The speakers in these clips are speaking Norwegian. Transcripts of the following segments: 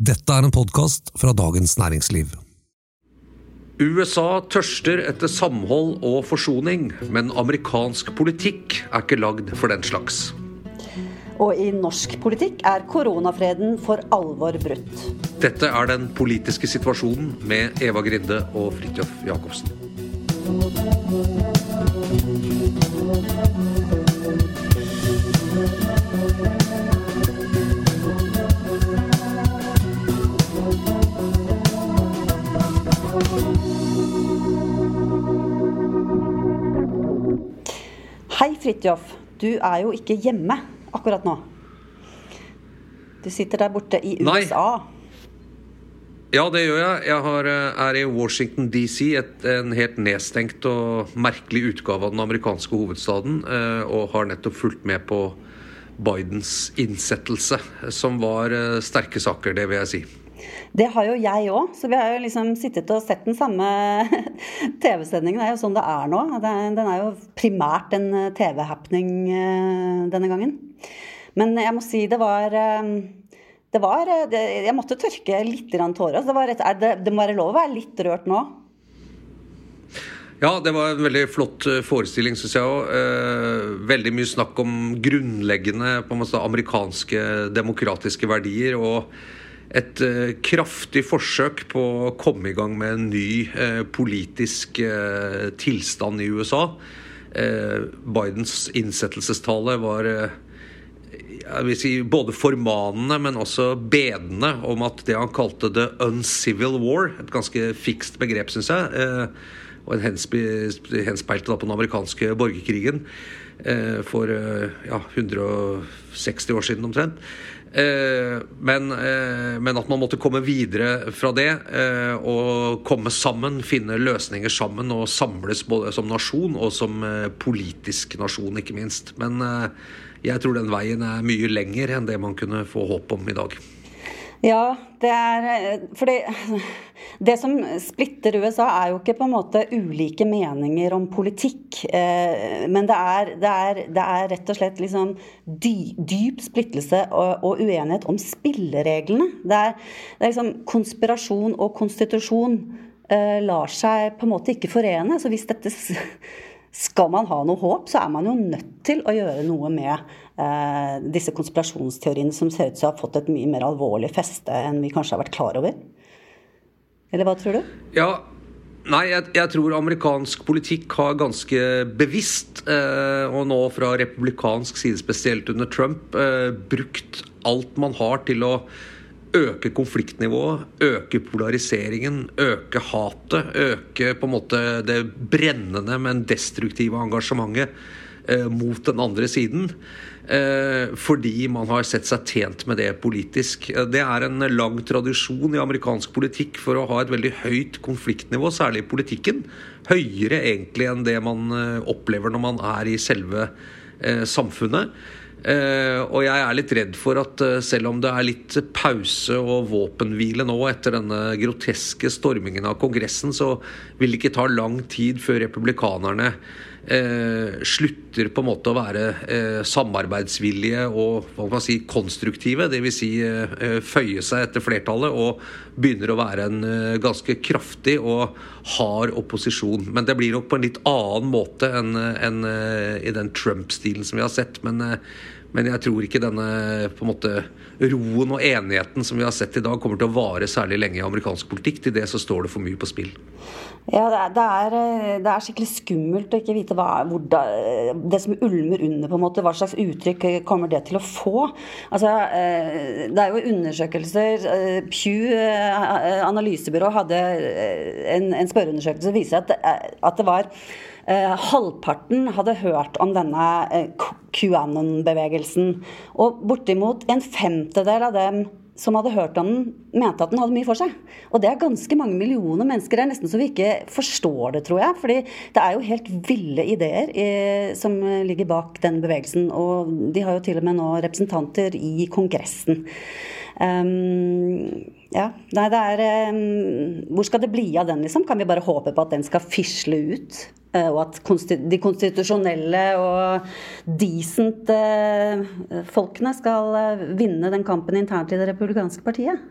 Dette er en podkast fra Dagens Næringsliv. USA tørster etter samhold og forsoning, men amerikansk politikk er ikke lagd for den slags. Og i norsk politikk er koronafreden for alvor brutt. Dette er den politiske situasjonen med Eva Grinde og Fridtjof Jacobsen. Hei, Fridtjof. Du er jo ikke hjemme akkurat nå. Du sitter der borte i Nei. USA. Ja, det gjør jeg. Jeg har, eh, er i Washington DC, en helt nedstengt og merkelig utgave av den amerikanske hovedstaden, eh, og har nettopp fulgt med på Bidens innsettelse, som var eh, sterke saker, det vil jeg si. Det har jo jeg òg, så vi har jo liksom sittet og sett den samme TV-sendingen. Det er jo sånn det er nå. Den er jo primært en eh, TV-happening eh, denne gangen. Men jeg må si det var eh, det var, Jeg måtte tørke litt tårer. Altså det, var det, det må være lov å være litt rørt nå. Ja, det var en veldig flott forestilling, syns jeg òg. Veldig mye snakk om grunnleggende på en måte, amerikanske demokratiske verdier. Og et eh, kraftig forsøk på å komme i gang med en ny eh, politisk eh, tilstand i USA. Bidens innsettelsestale var jeg vil si både formanende, men også bedende om at det han kalte the uncivil war, et ganske fikst begrep, syns jeg, og en henspeilte på den amerikanske borgerkrigen for ja, 160 år siden omtrent. Eh, men, eh, men at man måtte komme videre fra det eh, og komme sammen, finne løsninger sammen og samles både som nasjon og som politisk nasjon, ikke minst. Men jeg tror den veien er mye lenger enn det man kunne få håp om i dag. Ja, det er fordi det, som splitter USA, er jo ikke på en måte ulike meninger om politikk. eh, Men det er, det er, det er rett og slett liksom dy, dyp splittelse og, og uenighet om spillereglene. Det er, det er liksom konspirasjon og konstitusjon eh, lar seg på en måte ikke forene. Så hvis dette skal man ha noe håp, så er man jo nødt til å gjøre noe med eh, disse konspirasjonsteoriene som ser ut til å ha fått et mye mer alvorlig feste enn vi kanskje har vært klar over. Eller hva tror du? Ja, nei, jeg, jeg tror amerikansk politikk har ganske bevisst, eh, og nå fra republikansk side spesielt under Trump, eh, brukt alt man har til å øke konfliktnivået, øke polariseringen, øke hatet, øke på en måte det brennende, men destruktive engasjementet eh, mot den andre siden. Eh, fordi man har sett seg tjent med det politisk. Eh, Det er en lang tradisjon i amerikansk politikk for å ha et veldig høyt konfliktnivå, særlig i politikken. Høyere egentlig enn det man eh, opplever når man er i selve eh, samfunnet. Eh, og jeg er litt redd for at eh, selv om det er litt pause og våpenhvile nå etter denne groteske stormingen av Kongressen, så vil det ikke ta lang tid før republikanerne eh, slutter på en måte å være eh, samarbeidsvillige og hva kan man si, konstruktive. Dvs. Si, eh, føye seg etter flertallet og begynner å være en eh, ganske kraftig og hard opposisjon. Men det blir nok på en litt annen måte enn enn, eh, i den Trump-stilen som vi har sett. Men, eh, men jeg tror ikke denne på en måte roen og enigheten som vi har sett i dag, kommer til å vare særlig lenge i amerikansk politikk. Til det så står det for mye på spill. Ja, det er, det er, eh, er skikkelig skummelt å ikke vite hva, hvor da, det som ulmer under, på en måte, hva slags uttrykk eh, kommer det til å få. Altså, eh, det er jo undersøkelser eh, Pew eh, analysebyrå hadde eh, en, en spørreundersøkelse som viser at, at det var Eh, halvparten hadde hørt om denne eh, QAnon-bevegelsen. Og bortimot en femtedel av dem som hadde hørt om den, mente at den hadde mye for seg. Og det er ganske mange millioner mennesker. Det er nesten så vi ikke forstår det, tror jeg. Fordi det er jo helt ville ideer i, som ligger bak den bevegelsen. Og de har jo til og med nå representanter i Kongressen. Um, ja. Nei, det er Hvor skal det bli av den, liksom? Kan vi bare håpe på at den skal fisle ut? Eh, og at de konstitusjonelle og decent eh, folkene skal eh, vinne den kampen internt i det republikanske partiet?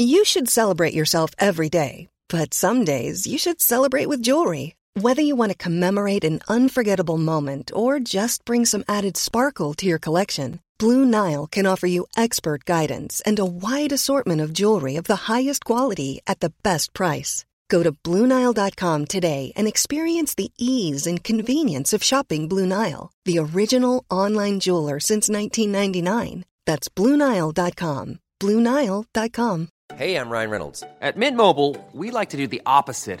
You should celebrate yourself every day, but some days you should celebrate with jewelry. Whether you want to commemorate an unforgettable moment or just bring some added sparkle to your collection, Blue Nile can offer you expert guidance and a wide assortment of jewelry of the highest quality at the best price. Go to BlueNile.com today and experience the ease and convenience of shopping Blue Nile, the original online jeweler since 1999. That's BlueNile.com. BlueNile.com. Hey, I'm Ryan Reynolds. At Mint Mobile, we like to do the opposite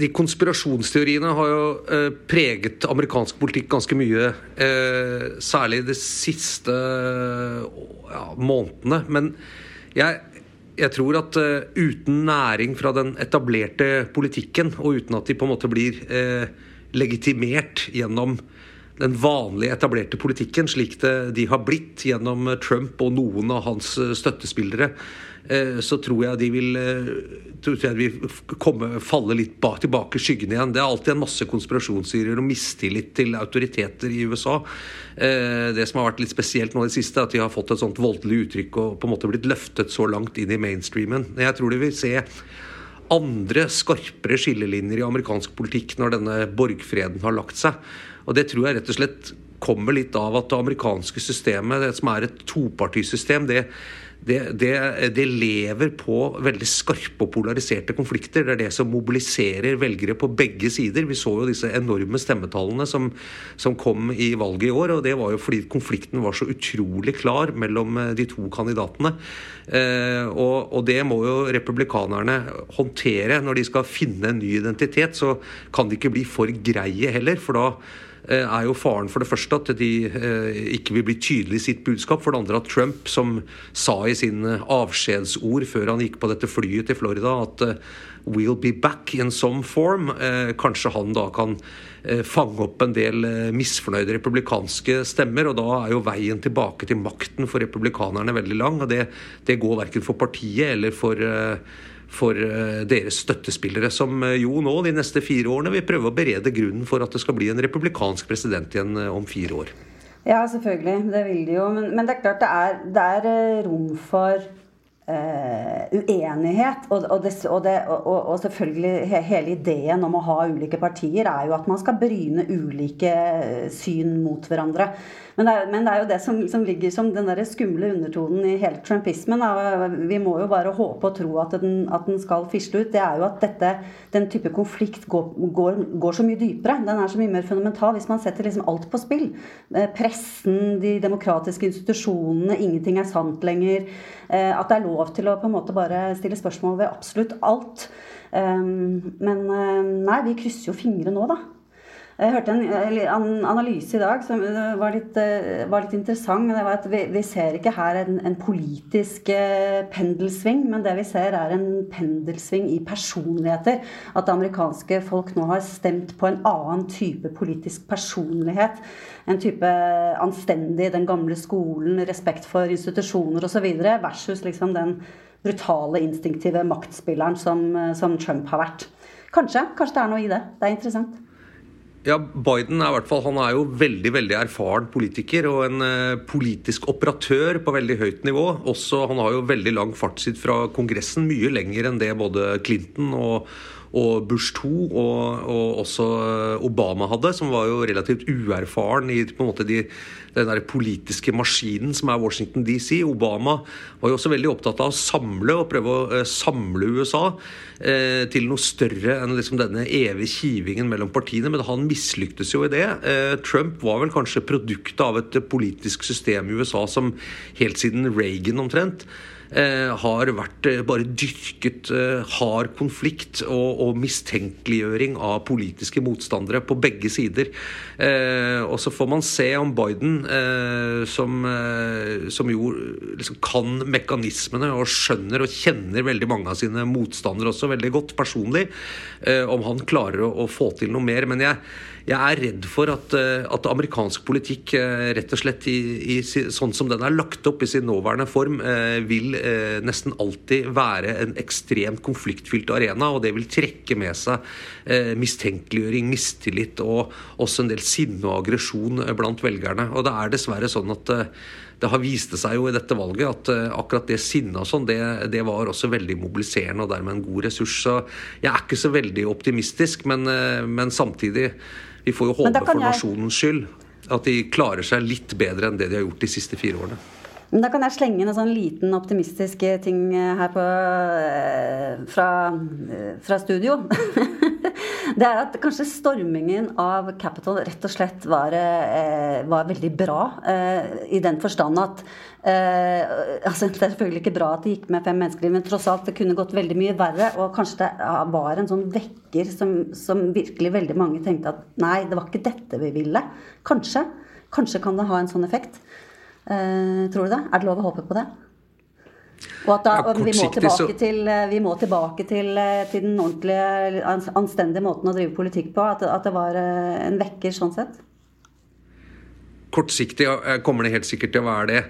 de konspirasjonsteoriene har jo eh, preget amerikansk politikk ganske mye. Eh, særlig de siste ja, månedene. Men jeg, jeg tror at eh, uten næring fra den etablerte politikken, og uten at de på en måte blir legitimert gjennom den vanlige etablerte politikken, slik det, de har blitt gjennom Trump og noen av hans støttespillere, så tror jeg de vil, eh, tror jeg vi komme, falle litt bak, tilbake i skyggen igjen. Det er alltid en masse konspirasjonsserier og mistillit til autoriteter i USA. Det som har vært litt spesielt nå i det siste, er at de har fått et sånt voldelig uttrykk og på en måte blitt løftet så langt inn i mainstreamen. Jeg tror de vil se andre, skarpere skillelinjer i amerikansk politikk når denne borgfreden har lagt seg. Og det tror jeg rett og slett kommer litt av at det amerikanske systemet, det som er et topartisystem, det, det, det, det, lever på veldig skarpe og polariserte konflikter. Det er det som mobiliserer velgere på begge sider. Vi så jo disse enorme stemmetallene som, som, kom i valget i år. Og det var jo fordi konflikten var så utrolig klar mellom eh, de to kandidatene. Eh, og, og, det må jo republikanerne håndtere når de skal finne en ny identitet. Så kan de ikke bli for greie heller, for da er jo faren for det første at de eh, ikke vil bli tydelige i sitt budskap. For det andre at Trump, som sa i sin eh, avskjedsord før han gikk på dette flyet til Florida, at We'll be back in some form. kanskje han da kan fange opp en del misfornøyde republikanske stemmer. Og da er jo veien tilbake til makten for republikanerne veldig lang. Og det, det går verken for partiet eller for for eh, deres støttespillere, som eh, jo nå de neste fire årene vil prøve å berede grunnen for at det skal bli en republikansk president igjen eh, om fire år. Ja, selvfølgelig. Det vil de jo. Men, men det er klart det er, det er rom for Uh, uenighet. Og, og, det, og, det, og, selvfølgelig he, hele ideen om å ha ulike partier er jo at man skal bryne ulike syn mot hverandre. Men det, er, men det er jo det som, som ligger som den der skumle undertonen i hele trumpismen. Vi må jo bare håpe og tro at den, at den skal fisle ut. Det er jo at dette, den type konflikt går, går, går, så mye dypere. Den er så mye mer fundamental hvis man setter liksom alt på spill. Eh, pressen, de demokratiske institusjonene, ingenting er sant lenger. Eh, at det er lov til å på en måte bare stille spørsmål ved absolutt alt. Eh, men nei, vi krysser jo fingre nå, da. Jeg hørte en analyse i dag som var litt, eh, var litt interessant. Det var at vi, vi ser ikke her en, en, politisk eh, pendelsving, men det vi ser er en pendelsving i personligheter. At amerikanske folk nå har stemt på en annen type politisk personlighet. En type anstendig, den gamle skolen, respekt for institusjoner osv. Versus liksom den brutale, instinktive maktspilleren som, som Trump har vært. Kanskje. Kanskje det er noe i det. Det er interessant. Ja, Biden er i hvert fall, han er jo veldig veldig erfaren politiker og en eh, politisk operatør på veldig høyt nivå. Også, Han har jo veldig lang fartstid fra Kongressen, mye lenger enn det både Clinton og, og Bush 2 og, og, også Obama hadde, som var jo relativt uerfaren i på en måte de, den der politiske maskinen som er Washington DC. Obama var jo også veldig opptatt av å samle og prøve å uh, samle USA uh, til noe større enn liksom denne evige kivingen mellom partiene, men han mislyktes jo i det. Uh, Trump var vel kanskje produktet av et politisk system i USA som helt siden Reagan omtrent Eh, har vært eh, bare dyrket eh, hard konflikt og, og, mistenkeliggjøring av politiske motstandere på begge sider. og så får man se om Biden, som, som jo liksom kan mekanismene og skjønner og kjenner veldig mange av sine motstandere også veldig godt personlig, om han klarer å, å få til noe mer. Men jeg jeg er redd for at, eh, at amerikansk politikk eh, rett og slett i, i, sånn som den er lagt opp i sin nåværende form, eh, vil nesten alltid være en ekstremt konfliktfylt arena. Og det vil trekke med seg mistenkeliggjøring, mistillit og også en del sinne og aggresjon blant velgerne. Og det er dessverre sånn at det har vist seg jo i dette valget at akkurat det sinnet og sånn, det, det, var også veldig mobiliserende og dermed en god ressurs. Så jeg er ikke så veldig optimistisk, men, men samtidig vi får jo håpe for nasjonens skyld at de klarer seg litt bedre enn det de har gjort de siste fire årene. Men da kan jeg slenge inn en sånn liten optimistisk ting her på, eh, fra, eh, fra studio. det er at kanskje stormingen av Capital rett og slett var, eh, var veldig bra. I den forstand at altså Det er selvfølgelig ikke bra at det gikk med fem mennesker, men tross alt det kunne gått veldig mye verre. Og kanskje det var en sånn vekker som, som virkelig veldig mange tenkte at nei, det var ikke dette vi ville. Kanskje. Kanskje kan det ha en sånn effekt. Tror du det? Er det lov å håpe på det? Og at da, ja, vi, må tilbake til, eh, vi må tilbake til, eh, til den ordentlige, anstendige måten å drive politikk på. At, at det var en vekker sånn sett? Kortsiktig kommer det helt sikkert til å være det.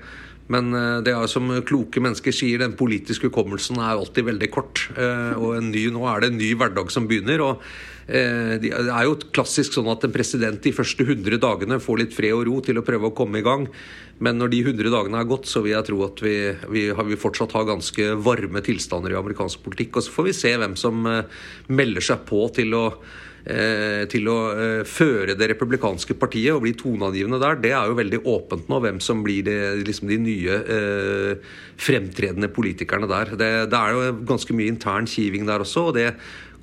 Men det er som kloke mennesker sier, den politiske hukommelsen er alltid veldig kort. Og ny, nå er det en ny hverdag som begynner. og Eh, det er jo klassisk sånn at en president de første 100 dagene får litt fred og ro til å prøve å komme i gang. Men når de 100 dagene er gått, så vil jeg tro at vi, vi, vi fortsatt har ganske varme tilstander i amerikansk politikk. Og så får vi se hvem som eh, melder seg på til å eh, til å føre det republikanske partiet og bli toneangivende der, det er jo veldig åpent nå, hvem som blir det, liksom de nye eh, fremtredende politikerne der. Det, det, er jo ganske mye intern kiving der også. og det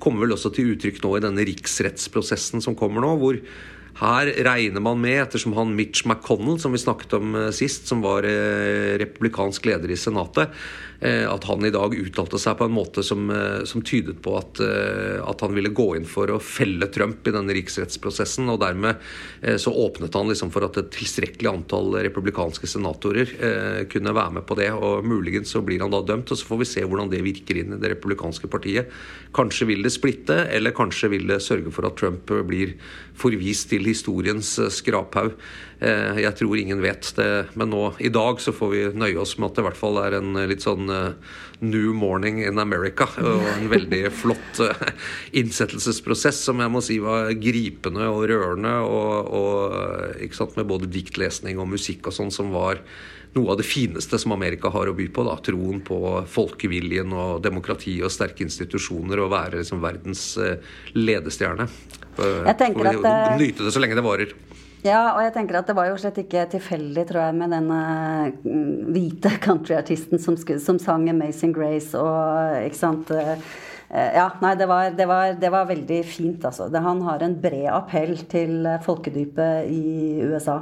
kommer vel også til uttrykk nå i denne riksrettsprosessen som kommer nå, hvor her regner man med, ettersom han Mitch McConnell, som vi snakket om eh, sist, som var eh, republikansk leder i Senatet, Eh, at han i dag uttalte seg på en måte som, som tydet på at, at, han ville gå inn for å felle Trump i denne riksrettsprosessen. Og dermed så åpnet han liksom for at et tilstrekkelig antall republikanske senatorer kunne være med på det. Og muligens så blir han da dømt, og så får vi se hvordan det virker inn i det republikanske partiet. Kanskje vil det splitte, eller kanskje vil det sørge for at Trump blir forvist til historiens skraphaug. Jeg tror ingen vet det, men nå i dag så får vi nøye oss med at det i hvert fall er en litt sånn New Morning in America. Og en veldig flott innsettelsesprosess som jeg må si var gripende og rørende. Og, og ikke sant, med både diktlesning og musikk og sånn som var noe av det fineste som Amerika har å by på. Da. Troen på folkeviljen og demokrati og sterke institusjoner og være liksom verdens uh, ledestjerne. Jeg tenker at, nyte det så lenge det varer. Ja, og jeg tenker at det var jo slett ikke tilfeldig, tror jeg, med denne hvite countryartisten som, som sang 'Amazing Grace' og ikke sant eh, eh, ja, nei, det var, det, var, det var, veldig fint, altså. Det, han har en bred appell til folkedypet i USA.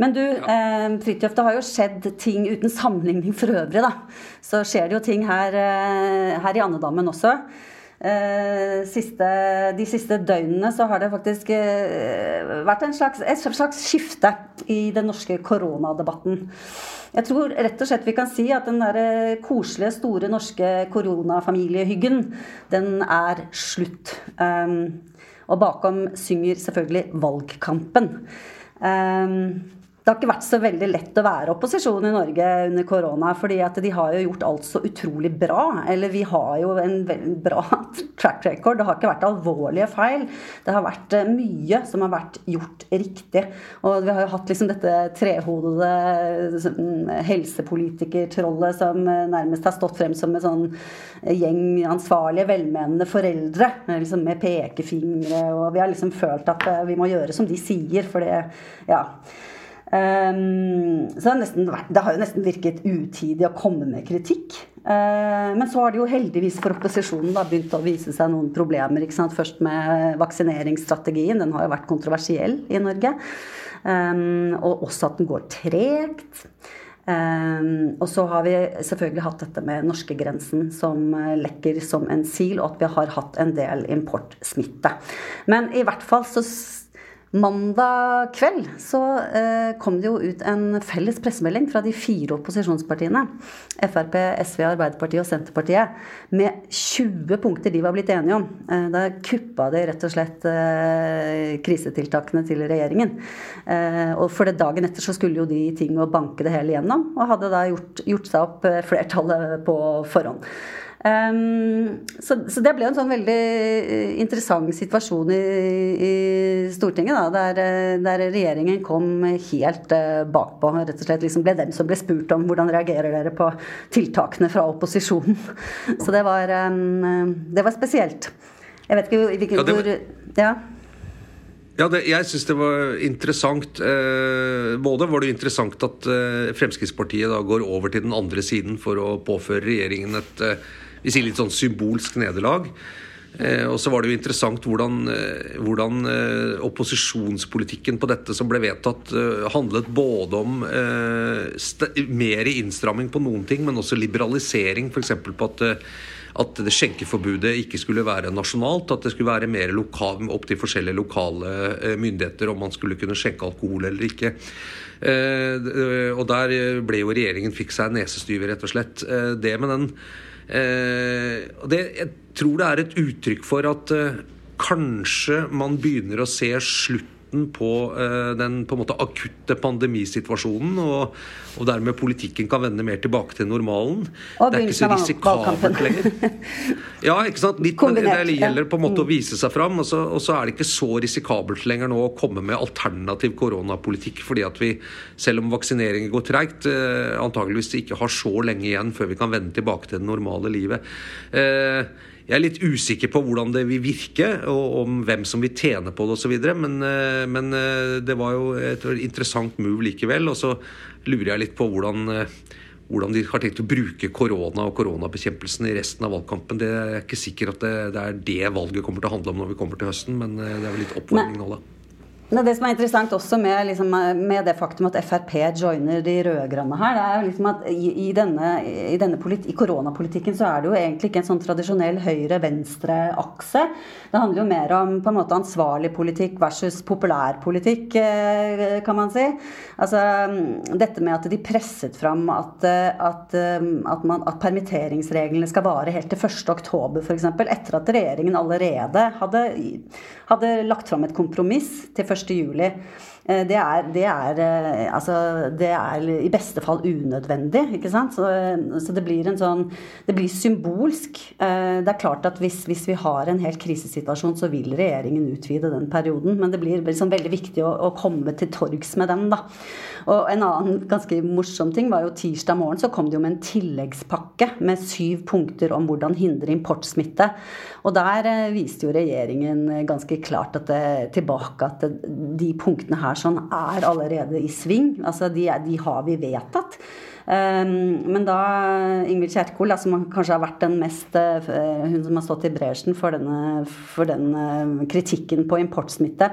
Men du, eh, Fridtjof, det har jo skjedd ting uten sammenligning for øvrig, da. Så skjer det jo ting her, eh, her i andedammen også. Eh, siste, de siste døgnene så har det faktisk eh, vært slags, et slags skifte i den norske koronadebatten. Jeg tror rett og slett vi kan si at den der eh, koselige, store norske koronafamiliehyggen, den er slutt. Um, og bakom synger selvfølgelig valgkampen. Um, det har ikke vært så veldig lett å være opposisjon i Norge under korona, fordi at de har jo gjort alt så utrolig bra. Eller vi har jo en veldig bra track record. Det har ikke vært alvorlige feil. Det har vært eh, mye som har vært gjort riktig. Og vi har jo hatt liksom dette trehodede mm, helsepolitikertrollet som eh, nærmest har stått frem som en sånn gjeng ansvarlige, velmenende foreldre liksom med pekefingre. Og vi har liksom følt at eh, vi må gjøre som de sier, for det Ja. Um, så det har, nesten, det har, jo nesten virket utidig å komme med kritikk. Uh, men så har det jo heldigvis for opposisjonen da, begynt å vise seg noen problemer. Først med vaksineringsstrategien. Den har jo vært kontroversiell i Norge. Um, og også at den går tregt. Um, og så har vi selvfølgelig hatt dette med norskegrensen som lekker som en sil, og at vi har hatt en del importsmitte. Men i hvert fall så Mandag kveld så eh, kom det jo ut en felles pressemelding fra de fire opposisjonspartiene, Frp, SV, Arbeiderpartiet og Senterpartiet, med 20 punkter de var blitt enige om. Eh, da kuppa de rett og slett eh, krisetiltakene til regjeringen. Og for det dagen etter så skulle jo de ting å banke det hele gjennom, og hadde da gjort, gjort seg opp flertallet på forhånd. Um, så, så, det ble en sånn veldig eh, interessant situasjon i, i Stortinget, da, der, eh, der, regjeringen kom helt uh, bakpå. Rett og slett liksom ble dem som ble spurt om hvordan reagerer dere på tiltakene fra opposisjonen. Så det var, um, det var spesielt. Jeg vet ikke hvilken ja, hvor Ja. Ja, det, jeg syns det var interessant. Eh, både var det interessant at eh, Fremskrittspartiet da går over til den andre siden for å påføre regjeringen et eh, vi sier litt sånn symbolsk nederlag. Eh, og så var det jo interessant hvordan, eh, hvordan eh, opposisjonspolitikken på dette som ble vedtatt, handlet både om mer innstramming på noen ting, men også liberalisering. F.eks. på at, at det skjenkeforbudet ikke skulle være nasjonalt. At det skulle være mer lokal, opp til forskjellige lokale myndigheter om man skulle kunne skjenke alkohol eller ikke. og der ble jo regjeringen fikk seg nesestyver, rett og slett. det med den og det, jeg tror det er et uttrykk for at eh, kanskje man begynner å se slutt på uh, den på en måte akutte pandemisituasjonen, og, og, dermed politikken kan vende mer tilbake til normalen. Og det er ikke så risikabelt lenger. Ja, ikke sant? Litt, det gjelder på en måte å mm. vise seg fram, og så, og så, er det ikke så risikabelt lenger nå å komme med alternativ koronapolitikk, fordi at vi, selv om vaksineringen går treigt, uh, antageligvis ikke har så lenge igjen før vi kan vende tilbake til det normale livet. Uh, jeg er litt usikker på hvordan det vil virke, og om hvem som vil tjene på det osv. Men, eh, men eh, det var jo et interessant move likevel. Og så lurer jeg litt på hvordan, eh, hvordan de har tenkt å bruke korona og koronabekjempelsen i resten av valgkampen. Det er ikke sikkert at det, det, er det valget kommer til å handle om når vi kommer til høsten, men det er vel litt oppvarming nå, da. Det som er interessant også med, liksom, med, det faktum at Frp joiner de rød-grønne her, det er liksom at i, i denne, i, denne i koronapolitikken så er det jo egentlig ikke en sånn tradisjonell høyre-venstre-akse. Det handler jo mer om på en måte ansvarlig politikk versus populærpolitikk, politikk, kan man si. Altså dette med at de presset fram at, at, at, man, at permitteringsreglene skal vare helt til 1.10 f.eks., etter at regjeringen allerede hadde, hadde lagt fram et kompromiss til 1 1.7. Eh, det er, det, er, eh, altså, det er, i beste fall unødvendig. ikke sant? Så, så, det blir en sånn Det blir symbolsk. Eh, det er klart at hvis, hvis, vi har en helt krisesituasjon, så vil regjeringen utvide den perioden. Men det blir liksom veldig viktig å, å komme til torgs med den, da. Og en annen ganske morsom ting var jo tirsdag morgen så kom det jo med en tilleggspakke med syv punkter om hvordan hindre importsmitte. Og der viste jo regjeringen ganske klart at det, tilbake at de punktene her sånn er allerede i sving. Altså de, de har vi vedtatt. Ehm, men da Ingvild Kjerkol, som kanskje har vært den mest eh, Hun som har stått i bresjen for, for den eh, kritikken på importsmitte,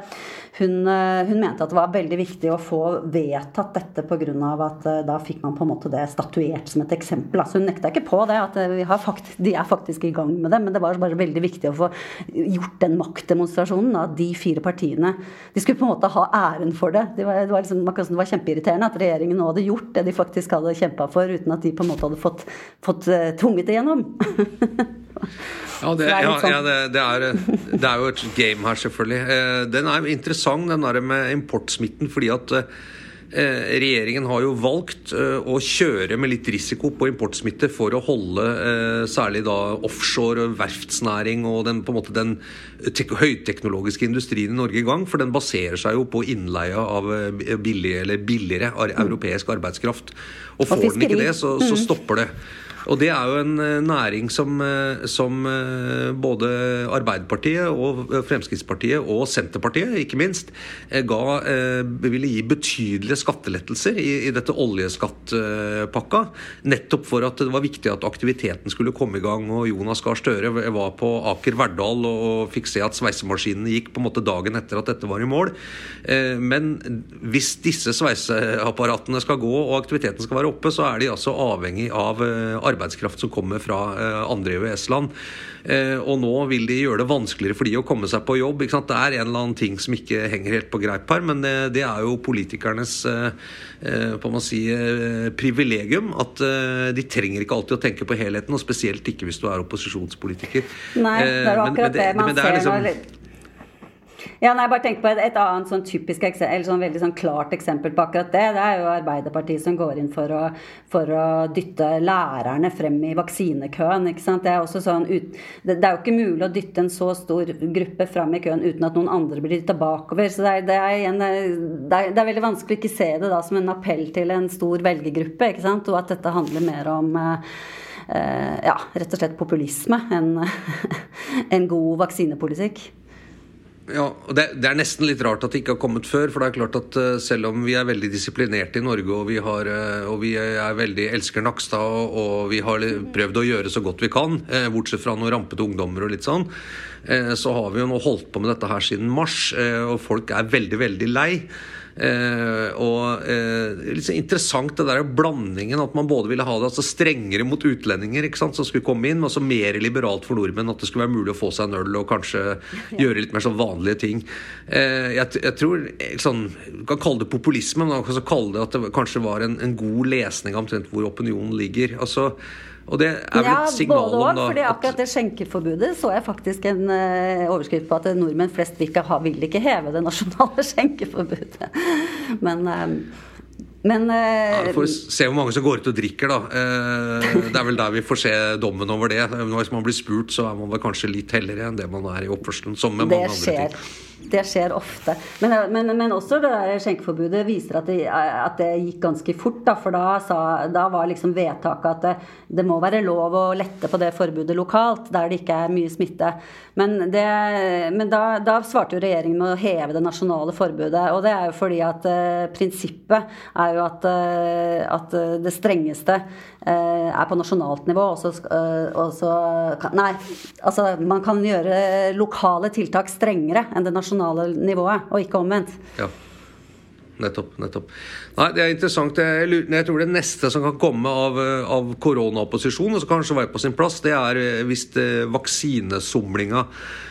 hun, eh, hun, mente at det var veldig viktig å få vedtatt dette pga. at da fikk man på en måte det statuert som et eksempel. Altså hun nekta ikke på det, at faktisk, de er faktisk i gang med det, men det var bare veldig viktig å få gjort den maktdemonstrasjonen. At de fire partiene De skulle på en måte ha æren for det. Det var, det var, liksom, det var kjempeirriterende at regjeringen nå hadde gjort det de faktisk hadde kjempa for, uten at de på en måte hadde fått, fått uh, tvunget det gjennom. ja, det, ja, sånn. ja det, det, er, det, er, jo et game her, selvfølgelig. Uh, den er interessant, den der med importsmitten, fordi at uh, Regjeringen har jo valgt å kjøre med litt risiko på importsmitte for å holde særlig da offshore, verftsnæring og den, på en måte den høyteknologiske industrien i Norge i gang. For den baserer seg jo på innleie av billig, eller billigere europeisk arbeidskraft. Og får den ikke det, så, så mm. stopper det. Og det er jo en eh, næring som, eh, som, eh, både Arbeiderpartiet og Fremskrittspartiet og Senterpartiet, ikke minst, ga, ville gi betydelige skattelettelser i, i dette oljeskattpakka. Nettopp for at det var viktig at aktiviteten skulle komme i gang. Og Jonas Gahr Støre var på Aker Verdal og fikk se at sveisemaskinene gikk på en måte dagen etter at dette var i mål. Men hvis disse sveiseapparatene skal gå og aktiviteten skal være oppe, så er de altså avhengig av arbeidskraft som kommer fra eh, andre EØS-land. Eh, og nå vil de gjøre det vanskeligere for de å komme seg på jobb. Det er en eller annen ting som ikke henger helt på greip her, men eh, det er jo politikernes si, privilegium. At de trenger ikke alltid å tenke på helheten, og spesielt ikke hvis du er opposisjonspolitiker. Nei, det er jo akkurat det man ser liksom, ja, nei, bare tenk på et, et annet sånn typisk eller sånn veldig sånn klart eksempel på akkurat det. Det er jo Arbeiderpartiet som går inn for å, for å dytte lærerne frem i vaksinekøen. ikke sant? Det er, også sånn, ut, det, det, er jo ikke mulig å dytte en så stor gruppe frem i køen uten at noen andre blir dytta bakover. Så det er, det, er en, det er, veldig vanskelig å ikke se det da som en appell til en stor velgergruppe, ikke sant? og at dette handler mer om Uh, ja, rett og slett populisme enn en god vaksinepolitikk. Ja, og det, det, er nesten litt rart at det ikke har kommet før. For det er klart at uh, selv om vi er veldig disiplinerte i Norge, og vi, har, uh, og vi er veldig elsker Nakstad, og, vi har prøvd å gjøre så godt vi kan, uh, bortsett fra noen rampete ungdommer og litt sånn, så har vi jo nå holdt på med dette her siden mars, og folk er veldig, veldig lei. Eh, og eh, litt så interessant det der blandingen at man både ville ha det altså strengere mot utlendinger ikke sant, som skulle komme inn, men også mer liberalt for nordmenn. At det skulle være mulig å få seg en øl og kanskje gjøre litt mer sånn vanlige ting. Eh, jeg, jeg, tror sånn, Du kan kalle det populisme, men man kan også kalle det at det kanskje var en, en god lesning av omtrent hvor opinionen ligger. altså og det er vel et signal både om da, fordi akkurat det skjenkeforbudet så jeg faktisk en uh, overskrift på at nordmenn flest vil ikke, ha, vil ikke heve det nasjonale skjenkeforbudet. Men uh, men uh, ja, Vi får se hvor mange som går ut og drikker, da. det er vel der vi får se dommen over det. Hvis man blir spurt, så er man vel kanskje litt hellere enn det man er i oppførselen. Som med mange andre ting. Det skjer ofte. Men, men, men også det der skjenkeforbudet viser at det, at det, gikk ganske fort. Da, for da, sa, da var liksom vedtaket at det, det, må være lov å lette på det forbudet lokalt, der det ikke er mye smitte. Men, det, men da, da, svarte jo regjeringen med å heve det nasjonale forbudet. Og det er jo fordi at eh, prinsippet er jo at, uh, at det strengeste eh, er på nasjonalt nivå. Og så, og så Nei, altså man kan gjøre lokale tiltak strengere enn det nasjonale nasjonale nivået, og ikke omvendt. Ja. Nettopp. nettopp. Nei, Det er interessant. Jeg, tror det neste som kan komme av, av koronaopposisjon, og som kanskje være på sin plass, det er hvis eh, vaksinesomlinga eh,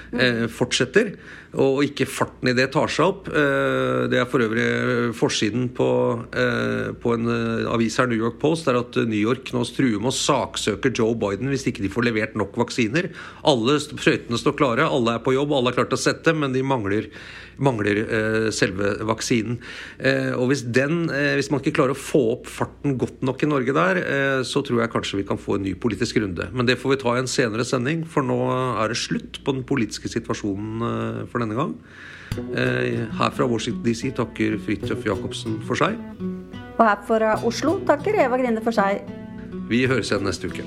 fortsetter. og ikke farten i det tar seg opp. Eh, det er for øvrig forsiden på, eh, på en eh, avis her, New York Post, er at New York nå truer med å saksøke Joe Biden hvis ikke de får levert nok vaksiner. Alle sprøytene står klare, alle er på jobb, alle er klart å sette, men de mangler, mangler selve vaksinen. Og hvis, den, hvis man ikke klarer å få opp farten godt nok i Norge der, så tror jeg kanskje vi kan få en ny politisk runde. Men det får vi ta i en senere sending, for nå er det slutt på den politiske situasjonen for denne gang. Eh, her fra Washington DC takker Fridtjof Jacobsen for seg. Og her fra Oslo takker Eva Grinde for seg. Vi høres igjen neste uke.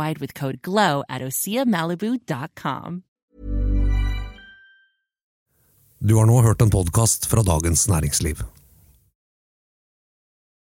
with code GLOW at OseaMalibu.com. Du har nå hørt en podkast fra Dagens Næringsliv.